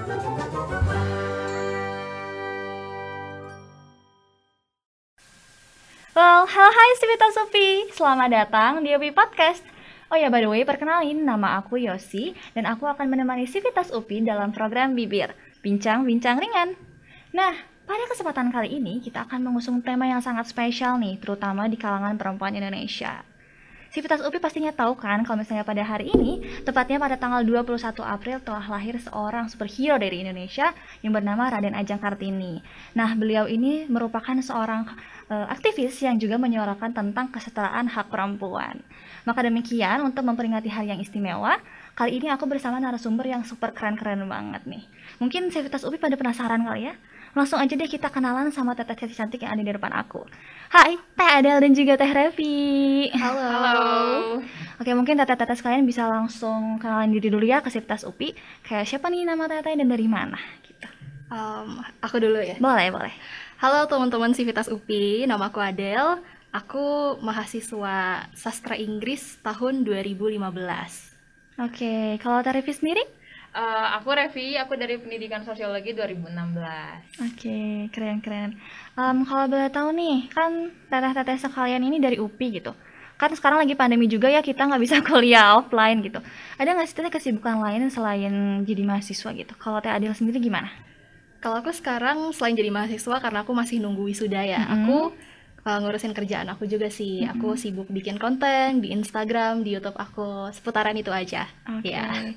Well, halo hai Sivita Supi, selamat datang di UPI Podcast. Oh ya, by the way, perkenalin, nama aku Yosi, dan aku akan menemani Sivitas UPI dalam program Bibir, Bincang-Bincang Ringan. Nah, pada kesempatan kali ini, kita akan mengusung tema yang sangat spesial nih, terutama di kalangan perempuan Indonesia. Sivitas UPI pastinya tahu kan kalau misalnya pada hari ini, tepatnya pada tanggal 21 April telah lahir seorang superhero dari Indonesia yang bernama Raden Ajeng Kartini. Nah, beliau ini merupakan seorang uh, aktivis yang juga menyuarakan tentang kesetaraan hak perempuan. Maka demikian, untuk memperingati hari yang istimewa, kali ini aku bersama narasumber yang super keren-keren banget nih. Mungkin Sivitas UPI pada penasaran kali ya? Langsung aja deh kita kenalan sama teteh cantik yang ada di depan aku. Hai, Teh Adel dan juga Teh Revi. Halo. Halo. Oke, mungkin teteh-teteh sekalian bisa langsung kenalan diri dulu ya ke Sivitas UPI. Kayak siapa nih nama teteh dan dari mana gitu. Um, aku dulu ya. Boleh, boleh. Halo teman-teman Sivitas UPI, nama aku Adel. Aku mahasiswa sastra Inggris tahun 2015. Oke, kalau Teh Revi sendiri? Uh, aku Revi, aku dari Pendidikan Sosiologi 2016. Oke, keren-keren. Um, kalau boleh tahu nih, kan teteh-teteh sekalian ini dari UPI gitu. Kan sekarang lagi pandemi juga ya, kita nggak bisa kuliah offline gitu. Ada nggak sih teteh kesibukan lain selain jadi mahasiswa gitu? Kalau Teh Adil sendiri gimana? Kalau aku sekarang selain jadi mahasiswa, karena aku masih nunggu wisuda ya, mm -hmm. aku uh, ngurusin kerjaan aku juga sih. Mm -hmm. Aku sibuk bikin konten di Instagram, di YouTube aku, seputaran itu aja. Oke. Okay. Ya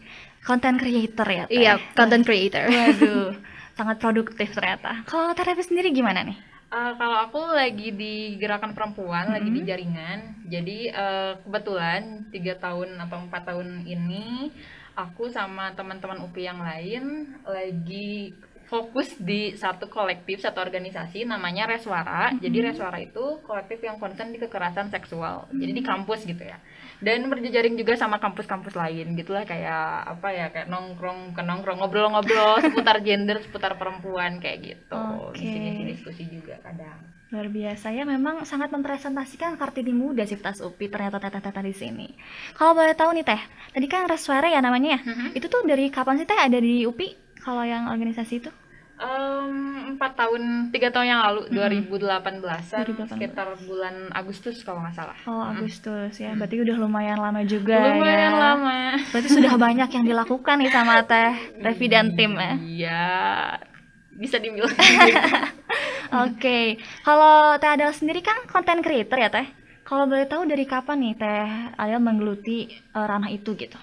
content creator ya teh? iya content creator waduh sangat produktif ternyata kalau Terevi sendiri gimana nih Uh, kalau aku lagi di gerakan perempuan, mm -hmm. lagi di jaringan. Jadi uh, kebetulan tiga tahun atau empat tahun ini aku sama teman-teman UPI yang lain lagi fokus di satu kolektif, satu organisasi namanya Reswara. Mm -hmm. Jadi Reswara itu kolektif yang concern di kekerasan seksual. Mm -hmm. Jadi di kampus gitu ya dan berjejaring juga sama kampus-kampus lain gitulah kayak apa ya kayak nongkrong ke nongkrong ngobrol-ngobrol seputar gender seputar perempuan kayak gitu. Okay. di sini diskusi juga kadang. Luar biasa. Ya memang sangat mempresentasikan kartini muda Siftas UPI ternyata teta-teta di sini. Kalau boleh tahu nih teh tadi kan Reswara ya namanya ya? Mm -hmm. itu tuh dari kapan sih teh? Ada di UPI? Kalau yang organisasi itu empat um, tahun tiga tahun yang lalu hmm. 2018an 2018. sekitar bulan Agustus kalau nggak salah. Oh Agustus ya. Berarti udah lumayan lama juga lumayan ya. lama. Berarti sudah banyak yang dilakukan nih sama teh Revi dan tim ya? Iya. Bisa dibilang. Oke. Okay. kalau teh Adel sendiri kan konten creator ya teh? Kalau boleh tahu dari kapan nih teh Adel menggeluti uh, ranah itu gitu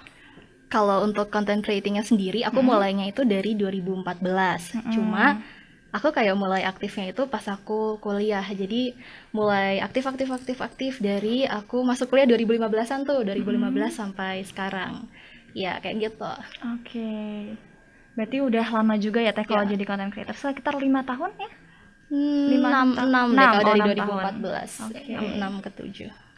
kalau untuk content creatingnya sendiri aku hmm. mulainya itu dari 2014 hmm. cuma aku kayak mulai aktifnya itu pas aku kuliah jadi mulai aktif aktif aktif aktif dari aku masuk kuliah 2015an tuh 2015 hmm. sampai sekarang ya kayak gitu oke okay. berarti udah lama juga ya teh kalau ya. jadi content creator sekitar lima tahun ya hmm, lima enam enam deh kalau dari 2014 okay. enam ke tujuh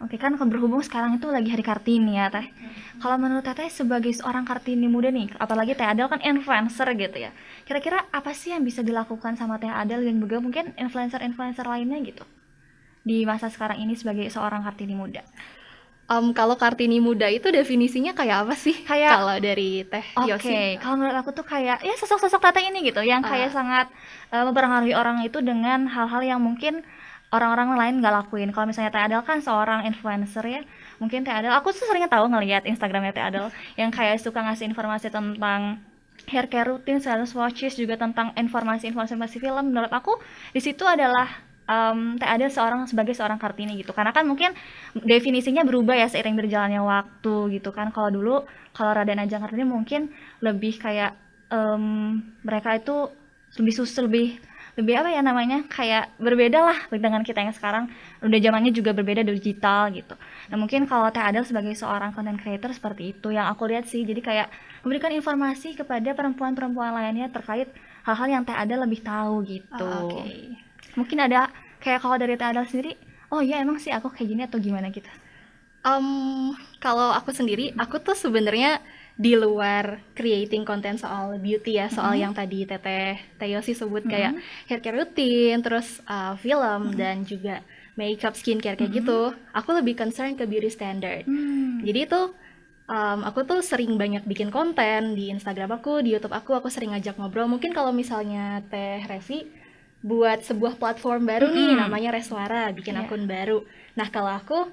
Oke kan berhubung sekarang itu lagi hari Kartini ya teh. Hmm. Kalau menurut teteh sebagai seorang Kartini muda nih, apalagi teh Adel kan influencer gitu ya. Kira-kira apa sih yang bisa dilakukan sama teh Adel dan juga mungkin influencer-influencer lainnya gitu di masa sekarang ini sebagai seorang Kartini muda? Um, kalau Kartini muda itu definisinya kayak apa sih? Kayak kalau dari Teh Oke, okay. kalau menurut aku tuh kayak ya sosok-sosok teteh ini gitu yang kayak uh. sangat uh, mempengaruhi orang itu dengan hal-hal yang mungkin orang-orang lain nggak lakuin. Kalau misalnya Teh Adel kan seorang influencer ya, mungkin Teh Adel, aku tuh sering tahu ngelihat Instagramnya Teh Adel yang kayak suka ngasih informasi tentang hair care rutin, sales watches juga tentang informasi-informasi film. Menurut aku di situ adalah um, Adel seorang sebagai seorang kartini gitu. Karena kan mungkin definisinya berubah ya seiring berjalannya waktu gitu kan. Kalau dulu kalau Raden Ajeng Kartini mungkin lebih kayak um, mereka itu lebih sus lebih lebih apa ya namanya? Kayak berbeda lah dengan kita yang sekarang. Udah zamannya juga berbeda digital gitu. Nah mungkin kalau Teh Adel sebagai seorang content creator seperti itu yang aku lihat sih. Jadi kayak memberikan informasi kepada perempuan-perempuan lainnya terkait hal-hal yang Teh Adel lebih tahu gitu. Oh, okay. mungkin ada kayak kalau dari Teh Adel sendiri oh iya emang sih aku kayak gini atau gimana? gitu. Um, kalau aku sendiri aku tuh sebenarnya di luar creating konten soal beauty ya soal mm-hmm. yang tadi teteh Teyosi sebut mm-hmm. kayak hair care rutin terus uh, film mm-hmm. dan juga makeup skincare kayak mm-hmm. gitu aku lebih concern ke beauty standard mm. jadi itu um, aku tuh sering banyak bikin konten di Instagram aku, di YouTube aku, aku sering ngajak ngobrol. Mungkin kalau misalnya Teh Revi buat sebuah platform baru nih Mm-mm. namanya Reswara, bikin Iya. akun baru. Nah, kalau aku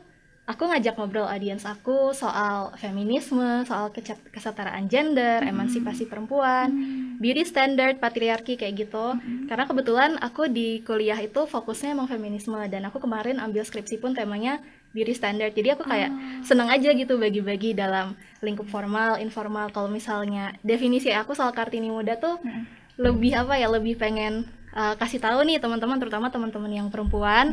aku ngajak ngobrol audiens aku soal feminisme, soal kesetaraan gender, emansipasi perempuan, beauty standard, patriarki kayak gitu. Karena kebetulan aku di kuliah itu fokusnya emang feminisme dan aku kemarin ambil skripsi pun temanya beauty standard. Jadi aku kayak seneng aja gitu bagi-bagi dalam lingkup formal, informal. Kalau misalnya definisi aku soal Kartini Muda tuh lebih apa ya, lebih pengen uh, kasih tahu nih teman-teman, terutama teman-teman yang perempuan,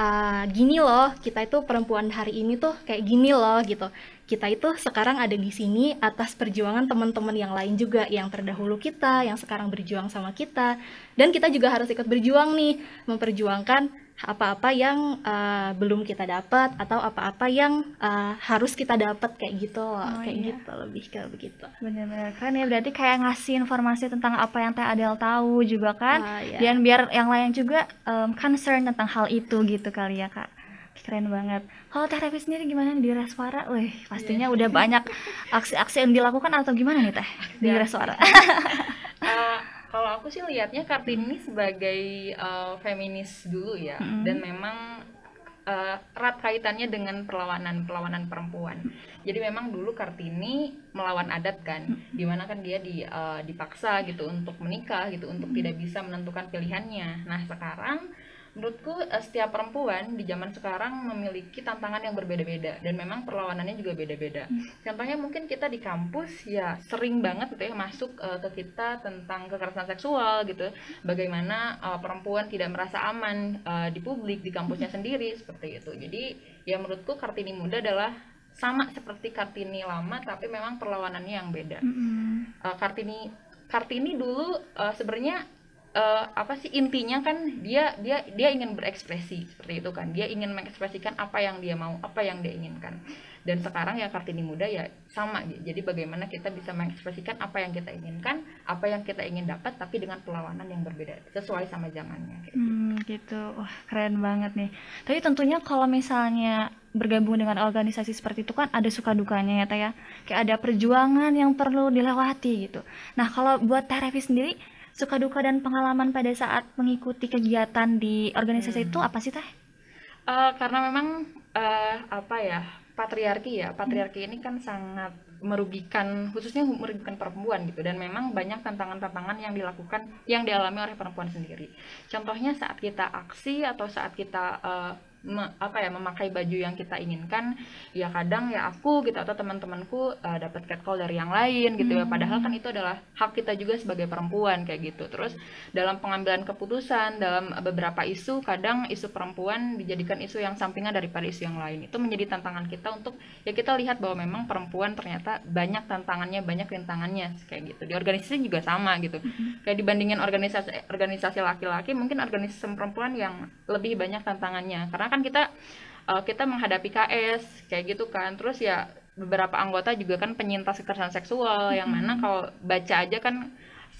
uh, gini loh, kita itu perempuan hari ini tuh kayak gini loh gitu. Kita itu sekarang ada di sini atas perjuangan teman-teman yang lain juga yang terdahulu kita, yang sekarang berjuang sama kita, dan kita juga harus ikut berjuang nih, memperjuangkan apa-apa yang uh, belum kita dapat atau apa-apa yang uh, harus kita dapat kayak gitu loh, Oh, kayak iya. gitu lebih ke begitu. Bener-bener keren ya berarti kayak ngasih informasi tentang apa yang Teh Adel tahu juga kan Ah, iya. dan biar yang lain juga em, concern tentang hal itu gitu kali ya kak keren banget kalau Teh Revi sendiri gimana nih di Reswara Wih pastinya udah banyak aksi-aksi yang dilakukan atau gimana nih Teh di Ya. Reswara Eh, kalau aku sih lihatnya Kartini sebagai eh, feminis dulu ya Mm-mm. dan memang eh, erat kaitannya dengan perlawanan perlawanan perempuan. Jadi memang dulu Kartini melawan adat kan, di mana kan dia di, eh, dipaksa gitu untuk menikah gitu untuk tidak bisa menentukan pilihannya. Nah sekarang menurutku eh, setiap perempuan di zaman sekarang memiliki tantangan yang berbeda-beda dan memang perlawanannya juga beda-beda. Contohnya mungkin kita di kampus ya sering banget gitu ya masuk eh, ke kita tentang kekerasan seksual gitu. Bagaimana eh, perempuan tidak merasa aman eh, di publik di kampusnya sendiri seperti itu. Jadi ya menurutku Kartini Muda adalah sama seperti Kartini lama tapi memang perlawanannya yang beda. Mm-mm. Eh, Kartini Kartini dulu eh, sebenarnya eh, apa sih intinya kan dia dia dia ingin berekspresi seperti itu kan dia ingin mengekspresikan apa yang dia mau apa yang dia inginkan dan sekarang ya kartini muda ya sama jadi bagaimana kita bisa mengekspresikan apa yang kita inginkan apa yang kita ingin dapat tapi dengan perlawanan yang berbeda sesuai sama zamannya gitu. Hmm, gitu. Wah, keren banget nih. Tapi tentunya kalau misalnya bergabung dengan organisasi seperti itu kan ada suka dukanya ya, Teh ya. Kayak ada perjuangan yang perlu dilewati gitu. Nah, kalau buat Teh Revi sendiri, suka duka dan pengalaman pada saat mengikuti kegiatan di organisasi Hmm. itu apa sih, Teh? Eh, karena memang eh, apa ya patriarki ya patriarki ini kan sangat merugikan khususnya merugikan perempuan gitu dan memang banyak tantangan-tantangan yang dilakukan yang dialami oleh perempuan sendiri contohnya saat kita aksi atau saat kita eh, me- apa ya memakai baju yang kita inginkan ya kadang ya aku gitu atau teman-temanku eh, dapat catcall dari yang lain gitu ya. Padahal kan itu adalah hak kita juga sebagai perempuan kayak gitu. Terus dalam pengambilan keputusan dalam beberapa isu kadang isu perempuan dijadikan isu yang sampingan daripada isu yang lain. Itu menjadi tantangan kita untuk ya kita lihat bahwa memang perempuan ternyata banyak tantangannya banyak rintangannya kayak gitu. Di organisasi juga sama gitu. Kayak dibandingin organisasi organisasi laki-laki mungkin organisasi perempuan yang lebih banyak tantangannya. Karena kan kita eh, kita menghadapi KS kayak gitu kan. Terus ya beberapa anggota juga kan penyintas kekerasan seksual yang mana kalau baca aja kan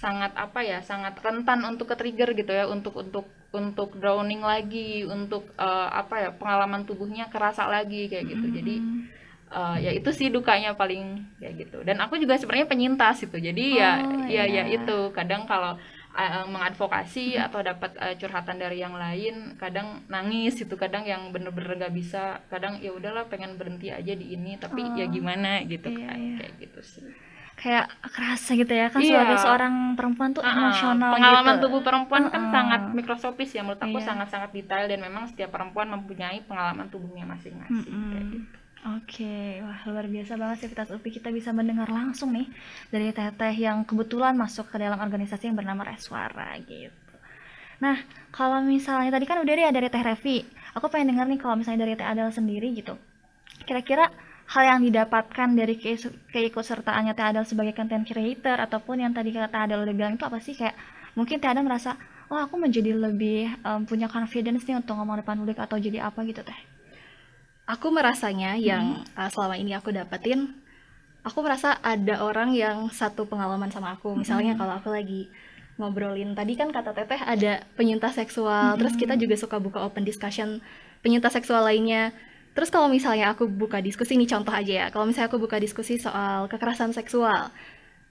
sangat apa ya sangat rentan untuk ke trigger gitu ya untuk untuk untuk drowning lagi untuk eh, apa ya pengalaman tubuhnya kerasa lagi kayak gitu. Jadi eh, ya itu sih dukanya paling kayak gitu. Dan aku juga sebenarnya penyintas itu jadi ya Oh, ya ya iya. itu. Kadang kalau eh, mengadvokasi atau dapat eh, curhatan dari yang lain kadang nangis itu kadang yang bener-bener gak bisa kadang ya udahlah pengen berhenti aja di ini tapi ya Oh, gimana gitu iya, kan iya. kayak gitu sih Kayak kerasa gitu ya kan Iya. sebagai seorang perempuan tuh ah. emosional pengalaman gitu. tubuh perempuan Ah, kan sangat mikroskopis ya menurut aku Iya. sangat-sangat detail dan memang setiap perempuan mempunyai pengalaman tubuhnya masing-masing Mm-mm. kayak gitu. Oke, wah luar biasa banget sih Vitas UPI kita bisa mendengar langsung nih dari teteh yang kebetulan masuk ke dalam organisasi yang bernama Reswara gitu. Nah, kalau misalnya tadi kan udah deh dari Teh Revi, aku pengen dengar nih kalau misalnya dari Teh Adel sendiri gitu. Kira-kira hal yang didapatkan dari keisu- keikutsertaannya Teh Adel sebagai content creator ataupun yang tadi kata Teh Adel udah bilang itu apa sih kayak mungkin Teh Adel merasa, oh aku menjadi lebih em, punya confidence nih untuk ngomong depan publik atau jadi apa gitu Teh? Aku merasanya yang uh, selama ini aku dapetin aku merasa ada orang yang satu pengalaman sama aku. Misalnya kalau aku lagi ngobrolin tadi kan kata teteh ada penyintas seksual terus kita juga suka buka open discussion penyintas seksual lainnya. Terus kalau misalnya aku buka diskusi ini contoh aja ya. Kalau misalnya aku buka diskusi soal kekerasan seksual,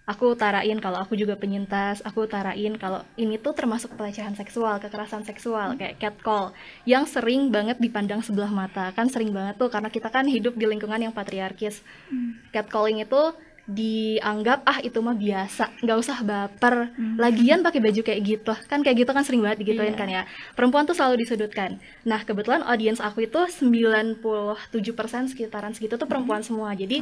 aku utarain kalau aku juga penyintas, aku utarain kalau ini tuh termasuk pelecehan seksual, kekerasan seksual kayak catcall yang sering banget dipandang sebelah mata. Kan sering banget tuh karena kita kan hidup di lingkungan yang patriarkis. Catcalling itu dianggap ah itu mah biasa nggak usah baper. Lagian pakai baju kayak gitu kan kayak gitu kan sering banget digituin Iya. kan ya. Perempuan tuh selalu disudutkan. Nah kebetulan audiens aku itu 97% sekitaran segitu tuh perempuan semua. Jadi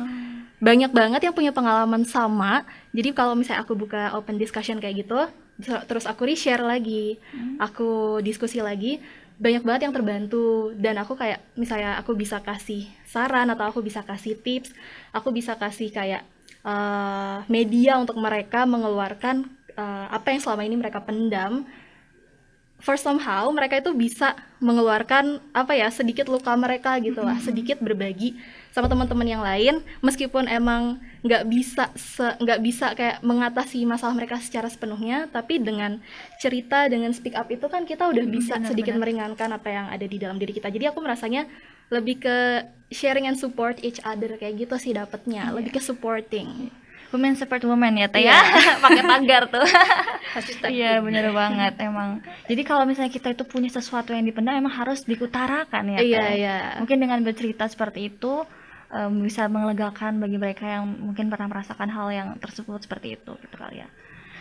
banyak banget yang punya pengalaman sama. Jadi kalau misalnya aku buka open discussion kayak gitu ter- terus aku reshare lagi aku diskusi lagi banyak banget yang terbantu. Dan aku kayak misalnya aku bisa kasih saran atau aku bisa kasih tips aku bisa kasih kayak eh, media untuk mereka mengeluarkan eh, apa yang selama ini mereka pendam. For somehow mereka itu bisa mengeluarkan apa ya sedikit luka mereka gitu lah sedikit berbagi sama teman-teman yang lain meskipun emang nggak bisa nggak bisa kayak mengatasi masalah mereka secara sepenuhnya tapi dengan cerita dengan speak up itu kan kita udah bisa benar, sedikit benar. meringankan apa yang ada di dalam diri kita. Jadi aku merasanya lebih ke sharing and support each other kayak gitu sih dapetnya. Lebih ke supporting. Women support women ya teh ya? Pakai tagar tuh. Iya bener banget emang. Jadi kalau misalnya kita itu punya sesuatu yang dipendam emang harus diutarakan ya Teh. iya iya. Mungkin dengan bercerita seperti itu em, bisa melegakan bagi mereka yang mungkin pernah merasakan hal yang tersebut seperti itu gitu kali ya.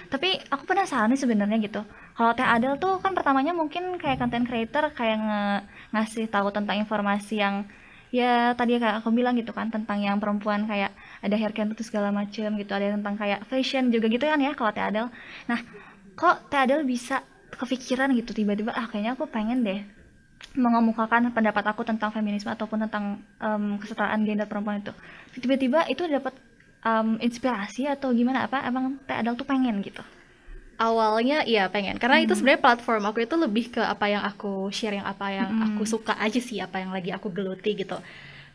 Tapi aku penasaran nih sebenarnya gitu. Kalau Teh Adel tuh kan pertamanya mungkin kayak content creator kayak nge- ngasih tahu tentang informasi yang ya tadi kayak aku bilang gitu kan tentang yang perempuan kayak ada hair care itu segala macem gitu. Ada tentang kayak fashion juga gitu kan ya kalau Teh Adel. Nah kok Teh Adel bisa kepikiran gitu tiba-tiba ah kayaknya aku pengen deh mengemukakan pendapat aku tentang feminisme ataupun tentang em, kesetaraan gender perempuan itu. Tiba-tiba itu dapat em, inspirasi atau gimana? Apa emang Teh Adel tuh pengen gitu awalnya iya pengen. Karena itu sebenarnya platform aku itu lebih ke apa yang aku share yang apa yang aku suka aja sih apa yang lagi aku geluti gitu.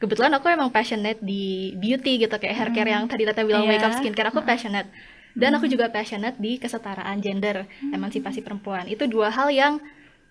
Kebetulan aku emang passionate di beauty gitu kayak hair care yang tadi Tata bilang Iya. makeup skincare aku passionate. Dan aku juga passionate di kesetaraan gender emansipasi perempuan. Itu dua hal yang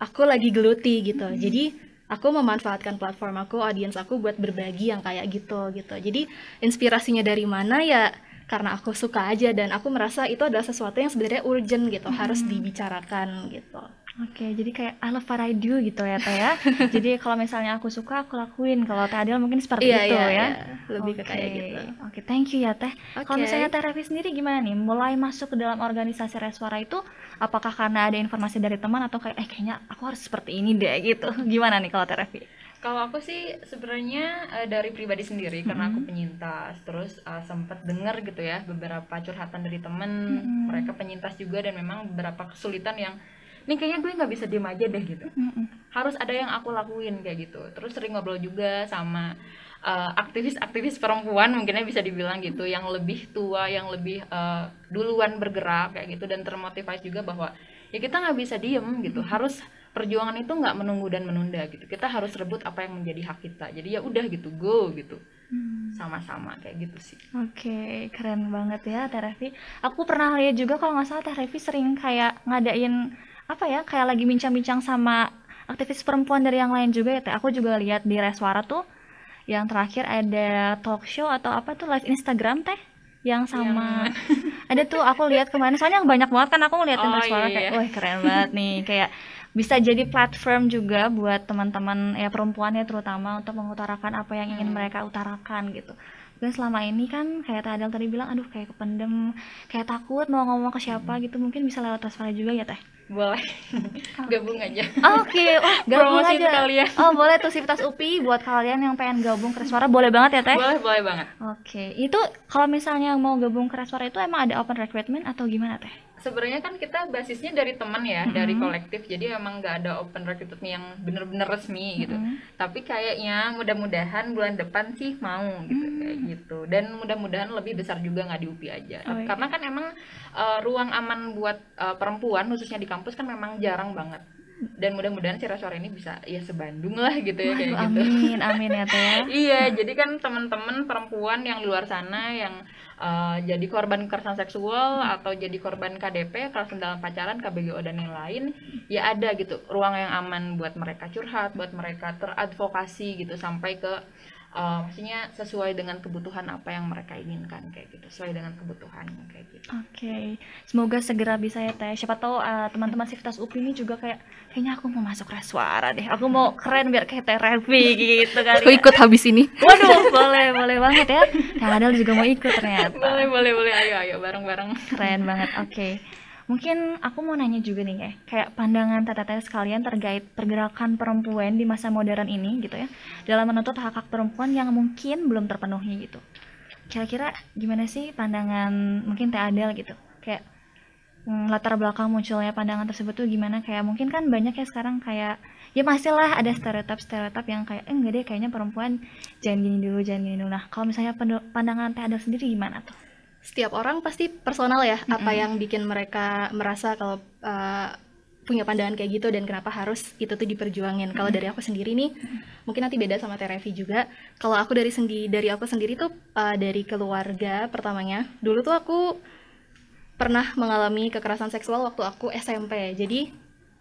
aku lagi geluti gitu. Jadi aku memanfaatkan platform aku audiens aku buat berbagi yang kayak gitu gitu. Jadi inspirasinya dari mana ya karena aku suka aja dan aku merasa itu adalah sesuatu yang sebenarnya urgent gitu harus dibicarakan gitu Oke, jadi kayak I love what I do gitu ya Teh ya. jadi kalau misalnya aku suka aku lakuin. Kalau Teh Adel mungkin seperti Iya, itu iya, ya. iya. Lebih ke Oke. kayak gitu. Oke, thank you ya Teh. Kalau Oke. misalnya Teh Revi sendiri gimana nih? Mulai masuk ke dalam organisasi Reswara itu apakah karena ada informasi dari teman atau kayak eh kayaknya aku harus seperti ini deh gitu. Gimana nih kalau Teh Revi? Kalau aku sih sebenarnya eh, dari pribadi sendiri karena aku penyintas, terus eh, sempat dengar gitu ya beberapa curhatan dari temen, mereka penyintas juga dan memang beberapa kesulitan yang ini kayaknya gue nggak bisa diem aja deh gitu. Mm-mm. Harus ada yang aku lakuin kayak gitu. Terus sering ngobrol juga sama eh, aktivis-aktivis perempuan mungkinnya bisa dibilang gitu yang lebih tua, yang lebih eh, duluan bergerak kayak gitu dan termotivasi juga bahwa ya kita nggak bisa diem gitu. Harus perjuangan itu nggak menunggu dan menunda gitu. Kita harus rebut apa yang menjadi hak kita. Jadi ya udah gitu go gitu. Sama-sama kayak gitu sih. Oke, keren banget ya Teh Revi. Aku pernah lihat juga kalau nggak salah Teh Revi sering kayak ngadain apa ya, kayak lagi bincang-bincang sama aktivis perempuan dari yang lain juga ya Teh. Aku juga lihat di Reswara tuh yang terakhir ada talk show atau apa tuh live Instagram Teh? Yang sama. Ada tuh aku lihat kemarin. Soalnya banyak banget kan aku ngeliatin Oh, Reswara iya, kayak wah keren banget nih. Kayak bisa jadi platform juga buat teman-teman ya perempuan ya terutama untuk mengutarakan apa yang ingin mereka utarakan gitu. Dan selama ini kan kayak Tadel tadi bilang aduh kayak kependem, kayak takut mau ngomong ke siapa gitu. Mungkin bisa lewat Resvara juga ya Teh. boleh gabung aja Oke, wah gabung Promosi aja. sekalian. Oh, boleh tuh Sivitas UPI buat kalian yang pengen gabung ke Reswara boleh banget ya Teh. boleh boleh banget Oke, itu kalau misalnya mau gabung ke Reswara itu emang ada open recruitment atau gimana Teh? Sebenarnya kan kita basisnya dari teman ya dari kolektif. Jadi emang nggak ada open recruitment yang bener-bener resmi gitu. Tapi kayaknya mudah-mudahan bulan depan sih mau gitu kayak gitu. Dan mudah-mudahan lebih besar juga nggak di UPI aja. Oh, iya. karena kan emang eh, ruang aman buat eh, perempuan khususnya di kampus kan memang jarang banget. Dan mudah-mudahan si suara ini bisa ya sebandung lah gitu ya kayak Waduh, gitu. amin, amin ya teh ya. iya jadi kan teman-teman perempuan yang di luar sana yang uh, jadi korban kekerasan seksual atau jadi korban KDP kekerasan dalam pacaran KBGO dan yang lain ya ada gitu. Ruang yang aman buat mereka curhat buat mereka teradvokasi gitu sampai ke uh, maksudnya sesuai dengan kebutuhan apa yang mereka inginkan kayak gitu sesuai dengan kebutuhannya kayak gitu Oke, semoga segera bisa ya teh. Siapa tahu uh, teman-teman Siftas UPI ini juga kayak kayaknya aku mau masuk suara deh. Aku mau keren biar kayak Teh Revi gitu kali. Aku ya. ikut habis ini. Waduh, boleh, boleh banget ya. Teh Adel juga mau ikut ternyata. boleh boleh boleh ayo ayo bareng bareng Keren banget. Oke. Mungkin aku mau nanya juga nih kayak kayak pandangan teteh sekalian terkait pergerakan perempuan di masa modern ini gitu ya dalam menuntut hak-hak perempuan yang mungkin belum terpenuhi gitu. Kira-kira gimana sih pandangan mungkin Teh Adel gitu? Kayak mm, latar belakang munculnya pandangan tersebut tuh gimana? Kayak mungkin kan banyak ya sekarang kayak ya masih lah ada stereotip-stereotip yang kayak eh, enggak deh kayaknya perempuan jangan gini dulu, jangan gini dulu. Nah, kalau misalnya pandangan Teh Adel sendiri gimana tuh? Setiap orang pasti personal ya, apa yang bikin mereka merasa kalau uh, punya pandangan kayak gitu dan kenapa harus itu tuh diperjuangin. Kalau dari aku sendiri nih, mungkin nanti beda sama Terevi juga. Kalau aku dari sendi dari aku sendiri tuh uh, dari keluarga pertamanya. Dulu tuh aku pernah mengalami kekerasan seksual waktu aku SMP. Jadi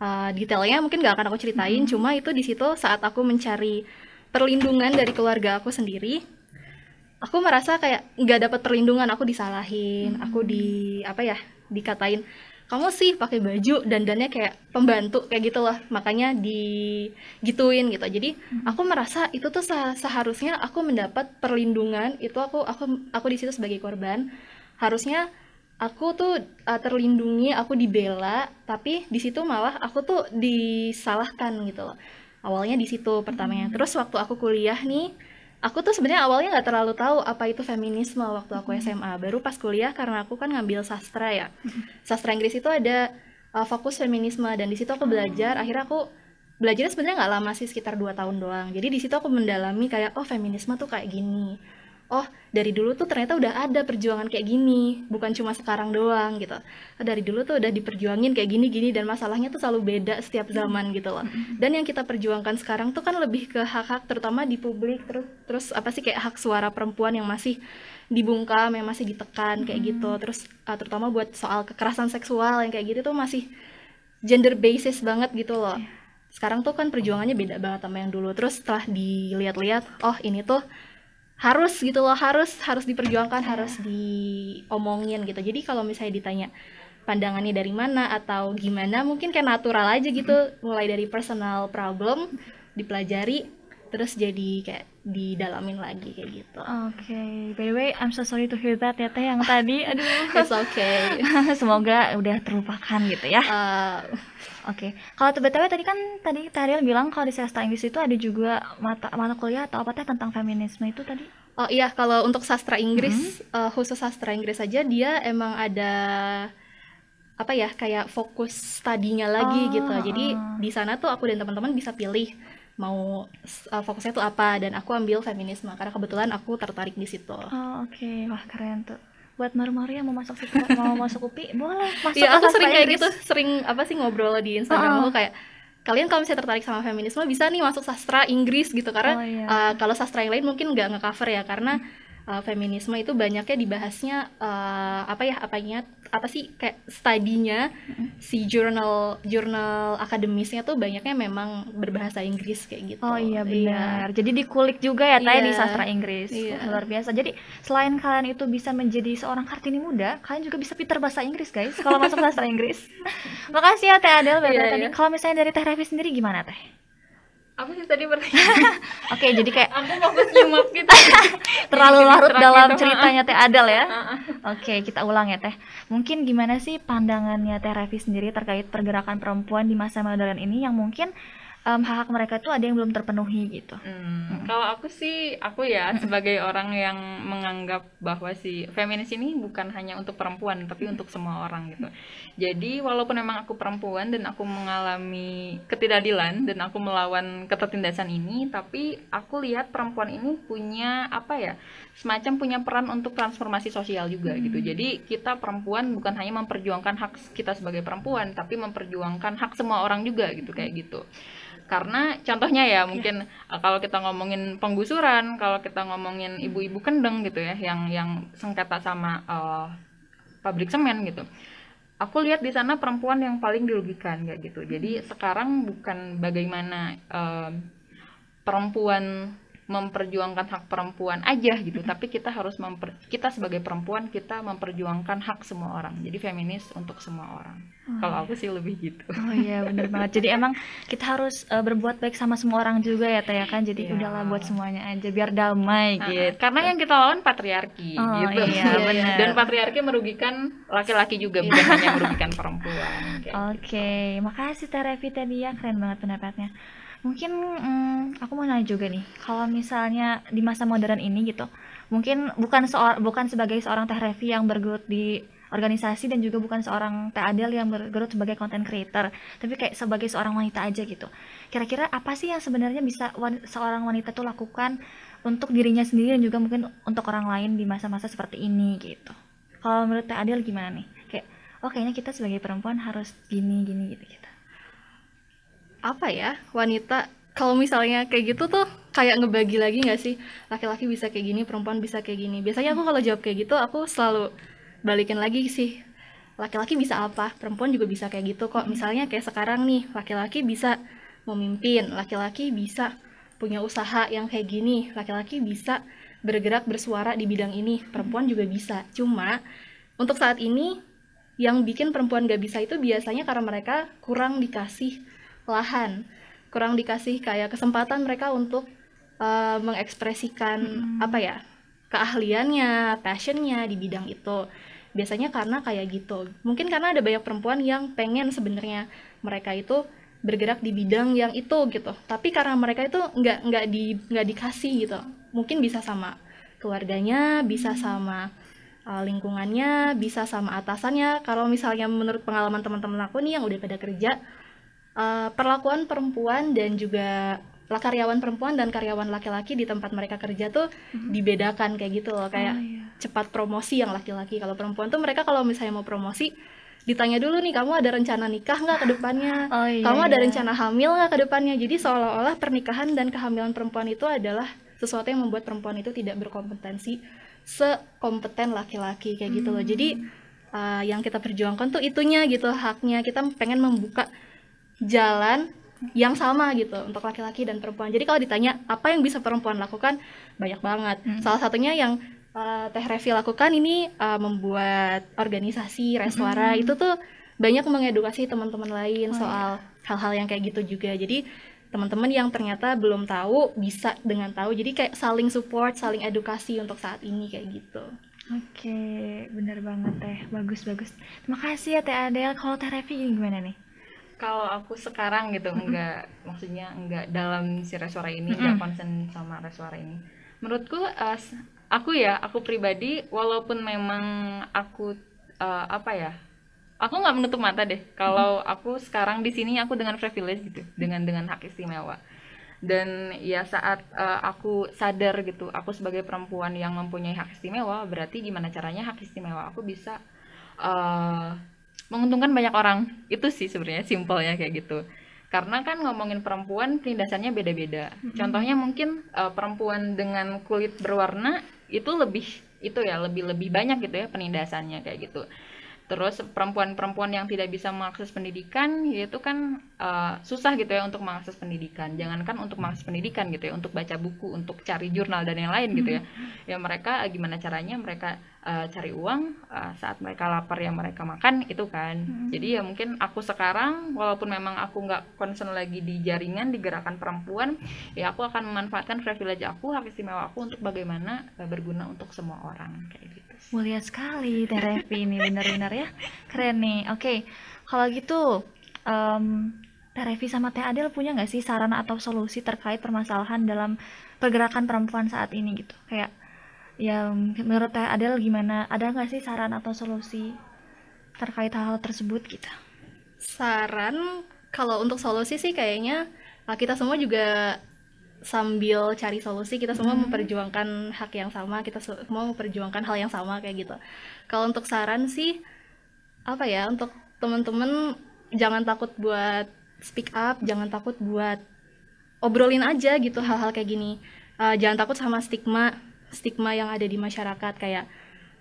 uh, detailnya mungkin gak akan aku ceritain, cuma itu di situ saat aku mencari perlindungan dari keluarga aku sendiri, aku merasa kayak nggak dapat perlindungan, aku disalahin, aku di apa ya, dikatain kamu sih pakai baju dandannya kayak pembantu kayak gitu loh. Makanya digituin gitu. Jadi aku merasa itu tuh seharusnya aku mendapat perlindungan itu aku aku aku di situ sebagai korban. Harusnya aku tuh uh, terlindungi aku dibela tapi di situ malah aku tuh disalahkan gitu loh. Awalnya di situ pertamanya. Terus waktu aku kuliah nih aku tuh sebenarnya awalnya nggak terlalu tahu apa itu feminisme waktu aku SMA baru pas kuliah karena aku kan ngambil sastra ya. Sastra Inggris itu ada uh, fokus feminisme dan di situ aku belajar. Akhirnya aku belajarnya sebenarnya nggak lama sih sekitar dua tahun doang. Jadi di situ aku mendalami kayak oh feminisme tuh kayak gini oh dari dulu tuh ternyata udah ada perjuangan kayak gini bukan cuma sekarang doang gitu. Dari dulu tuh udah diperjuangin kayak gini gini dan masalahnya tuh selalu beda setiap zaman gitu loh. Dan yang kita perjuangkan sekarang tuh kan lebih ke hak-hak terutama di publik terus terus apa sih kayak hak suara perempuan yang masih dibungkam yang masih ditekan kayak gitu. Terus uh, terutama buat soal kekerasan seksual yang kayak gitu tuh masih gender basis banget gitu loh. Sekarang tuh kan perjuangannya beda banget sama yang dulu. Terus setelah dilihat-lihat oh ini tuh harus gitu loh harus harus diperjuangkan harus diomongin gitu. Jadi kalau misalnya ditanya pandangannya dari mana atau gimana mungkin kayak natural aja gitu. Mulai dari personal problem dipelajari terus jadi kayak didalamin lagi kayak gitu Oke, by the way, I'm so sorry to hear that ya Teh yang tadi. Aduh. it's okay Semoga udah terlupakan gitu ya. Uh, Oke. Kalau btw tadi kan tadi Tariel bilang kalau di sastra Inggris itu ada juga mata mata kuliah atau apa teh tentang feminisme itu tadi. Oh iya, kalau untuk sastra Inggris, eh, khusus sastra Inggris saja dia emang ada apa ya kayak fokus studinya lagi Oh, gitu. Jadi oh. di sana tuh aku dan teman-teman bisa pilih mau eh, fokusnya tuh apa dan aku ambil feminisme karena kebetulan aku tertarik di situ. Oh, oke. Wah, keren tuh. Buat maru-maru yang mau masuk situ, mau masuk UPI, boleh masuk Iya, aku sering kayak gitu, sering apa sih ngobrol di Instagram Oh. aku kayak kalian kalau misalnya tertarik sama feminisme bisa nih masuk sastra Inggris gitu karena Oh, iya. uh, kalau sastra yang lain mungkin nggak ngecover ya karena uh, feminisme itu banyaknya dibahasnya uh, apa ya apanya apa sih kayak studinya si jurnal jurnal akademisnya tuh banyaknya memang berbahasa Inggris kayak gitu. Oh iya benar. Jadi dikulik juga ya Teh di Iya. sastra Inggris. Iya. Luar biasa. Jadi selain kalian itu bisa menjadi seorang Kartini muda, kalian juga bisa pintar bahasa Inggris guys kalau masuk sastra Inggris. Makasih ya Teh Adel Iya, tadi. iya. Kalau misalnya dari Teh Revi sendiri gimana Teh? Apa sih tadi pertanyaan Oke, jadi kayak aku fokus nyimak gitu terlalu larut dalam gitu. ceritanya Teh Adel ya. Oke, kita ulang ya Teh. Mungkin gimana sih pandangannya Teh Revi sendiri terkait pergerakan perempuan di masa modern ini yang mungkin um, hak-hak mereka tuh ada yang belum terpenuhi gitu. Hmm, Kalau aku sih, aku ya sebagai orang yang menganggap bahwa si feminis ini bukan hanya untuk perempuan, tapi untuk semua orang gitu. Jadi walaupun memang aku perempuan dan aku mengalami ketidakadilan dan aku melawan ketertindasan ini, tapi aku lihat perempuan ini punya apa ya, semacam punya peran untuk transformasi sosial juga gitu. Jadi kita perempuan bukan hanya memperjuangkan hak kita sebagai perempuan, tapi memperjuangkan hak semua orang juga gitu kayak gitu karena contohnya ya mungkin uh, kalau kita ngomongin penggusuran kalau kita ngomongin ibu-ibu kendeng gitu ya yang yang sengketa sama uh, pabrik semen gitu. Aku lihat di sana perempuan yang paling dirugikan kayak gitu. Jadi sekarang bukan bagaimana uh, perempuan memperjuangkan hak perempuan aja gitu tapi kita harus memper kita sebagai perempuan kita memperjuangkan hak semua orang jadi feminis untuk semua orang Hmm. kalau aku sih lebih gitu Oh iya bener banget. Jadi emang kita harus uh, berbuat baik sama semua orang juga ya Teh ya kan. Jadi Iya. udahlah buat semuanya aja biar damai Nah, gitu. karena yang kita lawan patriarki Oh, gitu iya, benar. dan patriarki merugikan laki-laki juga bukan hanya merugikan perempuan kayak Oke, makasih Teh tadi ya keren banget pendapatnya. Mungkin mm, aku mau nanya juga nih, kalau misalnya di masa modern ini gitu, mungkin bukan seor bukan sebagai seorang Teh Revi yang bergelut di organisasi dan juga bukan seorang Teh Adel yang bergelut sebagai content creator, tapi kayak sebagai seorang wanita aja gitu. Kira-kira apa sih yang sebenarnya bisa wan- seorang wanita tuh lakukan untuk dirinya sendiri dan juga mungkin untuk orang lain di masa-masa seperti ini gitu. Kalau menurut Teh Adel gimana nih? Kayak oh kayaknya kita sebagai perempuan harus gini gini gitu gitu. Apa ya wanita kalau misalnya kayak gitu tuh kayak ngebagi lagi nggak sih? Laki-laki bisa kayak gini perempuan bisa kayak gini. Biasanya aku kalau jawab kayak gitu aku selalu balikin lagi sih. Laki-laki bisa apa? Perempuan juga bisa kayak gitu kok. Misalnya kayak sekarang nih laki-laki bisa memimpin laki-laki bisa punya usaha yang kayak gini laki-laki bisa bergerak bersuara di bidang ini perempuan juga bisa. Cuma untuk saat ini yang bikin perempuan gak bisa itu biasanya karena mereka kurang dikasih lahan. Kurang dikasih kayak kesempatan mereka untuk uh, mengekspresikan apa ya keahliannya passionnya di bidang itu. Biasanya karena kayak gitu. Mungkin karena ada banyak perempuan yang pengen sebenarnya mereka itu bergerak di bidang yang itu gitu. Tapi karena mereka itu nggak nggak di nggak dikasih gitu. Mungkin bisa sama keluarganya bisa sama uh, lingkungannya bisa sama atasannya. Kalau misalnya menurut pengalaman teman-teman aku nih yang udah pada kerja uh, perlakuan perempuan dan juga lah karyawan perempuan dan karyawan laki-laki di tempat mereka kerja tuh dibedakan kayak gitu loh. Kayak Oh, iya. cepat promosi yang laki-laki. Kalau perempuan tuh mereka kalau misalnya mau promosi ditanya dulu nih kamu ada rencana nikah nggak ke depannya? Oh, iya, kamu ada iya. rencana hamil nggak ke depannya? Jadi seolah-olah pernikahan dan kehamilan perempuan itu adalah sesuatu yang membuat perempuan itu tidak berkompetensi sekompeten laki-laki kayak gitu loh. Jadi uh, yang kita perjuangkan tuh itunya gitu haknya. Kita pengen membuka jalan yang sama gitu untuk laki-laki dan perempuan. Jadi kalau ditanya apa yang bisa perempuan lakukan, banyak banget. Salah satunya yang uh, Teh Revi lakukan ini uh, membuat organisasi Reswara itu tuh banyak mengedukasi teman-teman lain soal hal-hal yang kayak gitu juga. Jadi teman-teman yang ternyata belum tahu bisa dengan tahu. Jadi kayak saling support, saling edukasi untuk saat ini kayak gitu. Oke, bener banget teh, bagus bagus. Terima kasih ya teh Adel. Kalau teh Revi gimana nih? Kalau aku sekarang gitu enggak maksudnya enggak dalam si resuara ini enggak concern sama resuara ini. Menurutku s- aku ya aku pribadi walaupun memang aku eh, apa ya aku nggak menutup mata deh. Kalau aku sekarang di sini aku dengan privilege gitu dengan dengan hak istimewa. Dan ya saat eh, aku sadar gitu aku sebagai perempuan yang mempunyai hak istimewa berarti gimana caranya hak istimewa aku bisa eh, menguntungkan banyak orang. Itu sih sebenarnya simpelnya kayak gitu. Karena kan ngomongin perempuan penindasannya beda-beda. Contohnya mungkin eh, perempuan dengan kulit berwarna itu lebih itu ya lebih lebih banyak gitu ya penindasannya kayak gitu terus perempuan-perempuan yang tidak bisa mengakses pendidikan yaitu kan eh, susah gitu ya untuk mengakses pendidikan. Jangankan untuk mengakses pendidikan gitu ya untuk baca buku untuk cari jurnal dan yang lain gitu ya. Ya mereka eh, gimana caranya mereka eh, cari uang eh, saat mereka lapar ya mereka makan itu kan. Jadi ya mungkin aku sekarang walaupun memang aku nggak concern lagi di jaringan di gerakan perempuan ya aku akan memanfaatkan privilege aku hak istimewa aku untuk bagaimana berguna untuk semua orang kayak gitu. Mulia sekali teh Revi ini benar-benar ya. Keren nih. Oke, kalau gitu em, Teh Revi sama Teh Adel punya nggak sih saran atau solusi terkait permasalahan dalam pergerakan perempuan saat ini gitu? Kayak ya menurut Teh Adel gimana? Ada nggak sih saran atau solusi terkait hal-hal tersebut gitu? Saran kalau untuk solusi sih kayaknya uh, kita semua juga sambil cari solusi kita semua Hmm. memperjuangkan hak yang sama kita semua memperjuangkan hal yang sama kayak gitu. Kalau untuk saran sih apa ya untuk teman-teman jangan takut buat speak up jangan takut buat obrolin aja gitu hal-hal kayak gini. Uh, jangan takut sama stigma stigma yang ada di masyarakat kayak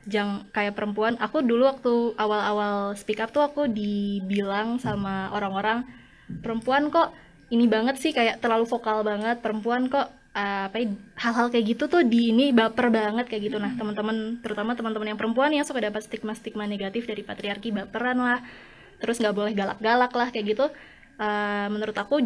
jang kayak perempuan. Aku dulu waktu awal-awal speak up tuh aku dibilang sama orang-orang perempuan kok ini banget sih kayak terlalu vokal banget. Perempuan kok uh, apa ya, hal-hal kayak gitu tuh di ini baper banget kayak gitu. Nah teman-teman terutama teman-teman yang perempuan yang suka dapat stigma-stigma negatif dari patriarki baperan lah. Terus nggak boleh galak-galak lah kayak gitu. Uh, menurut aku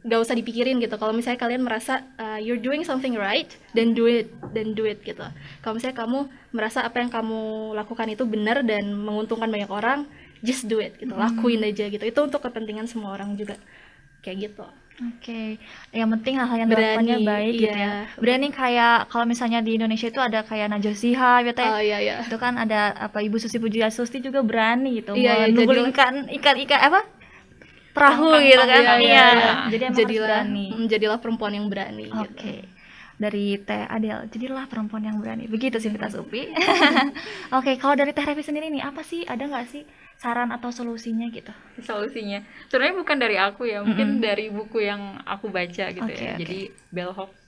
nggak usah dipikirin gitu. Kalau misalnya kalian merasa uh, you're doing something right then do it then do it gitu. Kalau misalnya kamu merasa apa yang kamu lakukan itu benar dan menguntungkan banyak orang just do it gitu. Lakuin aja gitu. Itu untuk kepentingan semua orang juga kayak gitu Oke, yang penting hal-hal yang Berani, baik gitu iya. ya. Berani kayak kalau misalnya di Indonesia itu ada kayak Najwa Shihab gitu ya. oh iya iya Itu kan ada apa Ibu Susi Pujiastuti juga berani gitu Iya, iya, menugulkan ikan-ikan apa? perahu gitu kan. iya, Iya. iya, iya. Jadi emang jadilah harus berani. mm, jadilah perempuan yang berani Oke. gitu. Dari Teh Adel, jadilah perempuan yang berani. Begitu sih Vita Supi. Oke, kalau dari Teh Revi sendiri nih, apa sih ada nggak sih saran atau solusinya gitu? solusinya sebenarnya bukan dari aku ya mungkin dari buku yang aku baca gitu Oke, ya oke. jadi Bell Hooks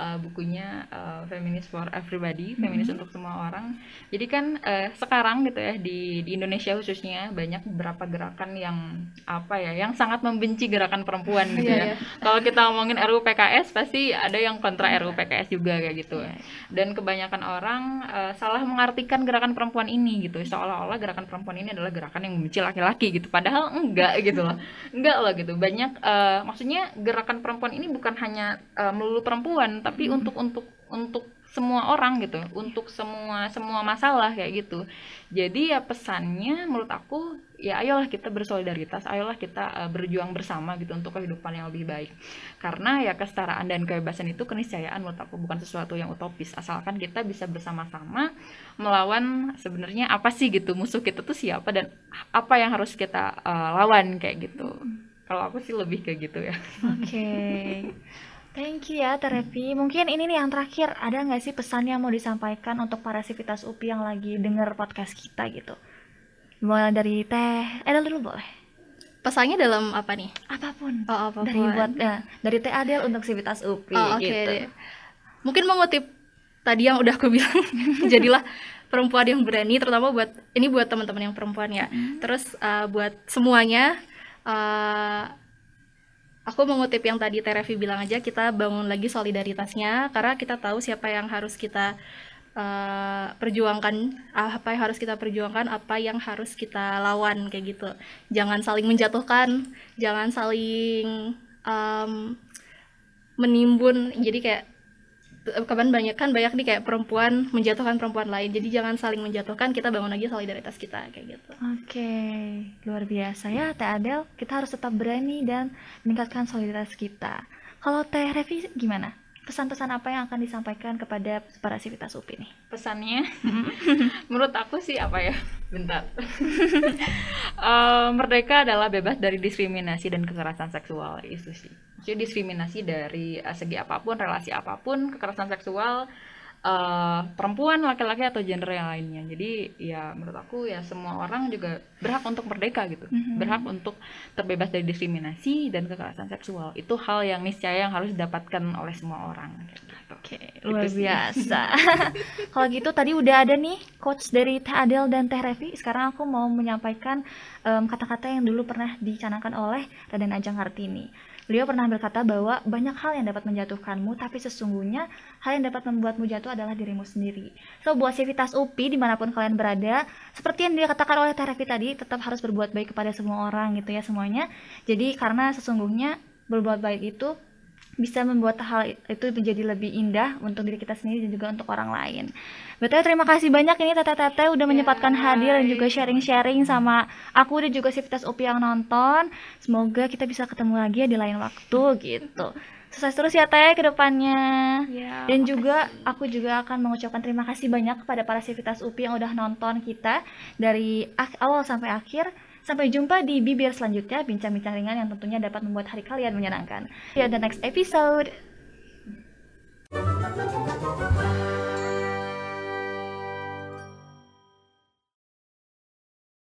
uh, bukunya uh, Feminist for Everybody feminis untuk semua orang. Jadi kan uh, sekarang gitu ya di di Indonesia khususnya banyak beberapa gerakan yang apa ya yang sangat membenci gerakan perempuan gitu Iya, ya. kalau kita ngomongin RUU PKS pasti ada yang kontra RUU PKS juga kayak gitu. Dan kebanyakan orang uh, salah mengartikan gerakan perempuan ini gitu. Seolah-olah gerakan perempuan ini adalah gerakan yang membenci laki-laki gitu. Padahal enggak gitu loh. Enggak loh gitu. Banyak uh, maksudnya gerakan perempuan ini bukan hanya uh, melulu perempuan tapi untuk untuk untuk semua orang gitu untuk semua semua masalah kayak gitu. Jadi ya pesannya menurut aku ya ayolah kita bersolidaritas ayolah kita uh, berjuang bersama gitu untuk kehidupan yang lebih baik. Karena ya kesetaraan dan kebebasan itu keniscayaan menurut aku bukan sesuatu yang utopis. Asalkan kita bisa bersama-sama melawan sebenarnya apa sih gitu musuh kita tuh siapa dan apa yang harus kita uh, lawan kayak gitu. Kalau aku sih lebih kayak gitu ya. Oke. Thank you ya Teh Revi. Mungkin ini nih yang terakhir, ada nggak sih pesan yang mau disampaikan untuk para sivitas UPI yang lagi denger podcast kita gitu? Mulai dari Teh, eh dulu boleh. pesannya dalam apa nih Apa pun. oh apa Dari buat eh, dari Teh Adel untuk sivitas UPI Oh, oke gitu. deh. Mungkin mengutip tadi yang udah aku bilang, jadilah perempuan yang berani, terutama buat ini buat teman-teman yang perempuan ya. Terus uh, buat semuanya, uh, aku mengutip yang tadi Terevi bilang aja, kita bangun lagi solidaritasnya, karena kita tahu siapa yang harus kita uh, perjuangkan, apa yang harus kita perjuangkan, apa yang harus kita lawan kayak gitu. Jangan saling menjatuhkan, jangan saling um, menimbun jadi kayak kapan banyak kan banyak nih kayak perempuan menjatuhkan perempuan lain jadi jangan saling menjatuhkan kita bangun lagi solidaritas kita kayak gitu Oke, luar biasa ya Teh Adel. Kita harus tetap berani dan meningkatkan solidaritas kita. Kalau Teh Revi gimana? Pesan-pesan apa yang akan disampaikan kepada para sivitas UPI nih? pesannya menurut aku sih apa ya bentar Eh, merdeka adalah bebas dari diskriminasi dan kekerasan seksual itu sih jadi diskriminasi dari eh, segi apa pun relasi apa pun kekerasan seksual eh, perempuan laki-laki atau gender yang lainnya jadi ya menurut aku ya semua orang juga berhak untuk merdeka gitu Mhm. berhak untuk terbebas dari diskriminasi dan kekerasan seksual itu hal yang niscaya yang harus didapatkan oleh semua orang gitu. Oke, luar Itu sih. biasa. Kalau gitu tadi udah ada nih coach dari Teh Adel dan Teh Revi. Sekarang aku mau menyampaikan em, kata-kata yang dulu pernah dicanangkan oleh Raden Ajeng Kartini. Beliau pernah berkata bahwa banyak hal yang dapat menjatuhkanmu, tapi sesungguhnya hal yang dapat membuatmu jatuh adalah dirimu sendiri. So, buat Civitas UPI di mana pun kalian berada, seperti yang dikatakan oleh Teh Revi tadi, tetap harus berbuat baik kepada semua orang gitu ya semuanya. Jadi karena sesungguhnya berbuat baik itu bisa membuat hal itu menjadi lebih indah untuk diri kita sendiri dan juga untuk orang lain. Betul terima kasih banyak ini Tete-Tete udah menyempatkan hadir dan juga sharing-sharing sama aku dan juga Sivitas UPI yang nonton. Semoga kita bisa ketemu lagi ya di lain waktu gitu. Sukses terus ya Teh ke depannya. Ya, Dan juga aku juga akan mengucapkan terima kasih banyak kepada para Sivitas UPI yang udah nonton kita dari awal sampai akhir. Sampai jumpa di bibir selanjutnya, bincang-bincang ringan yang tentunya dapat membuat hari kalian menyenangkan. See you on the next episode.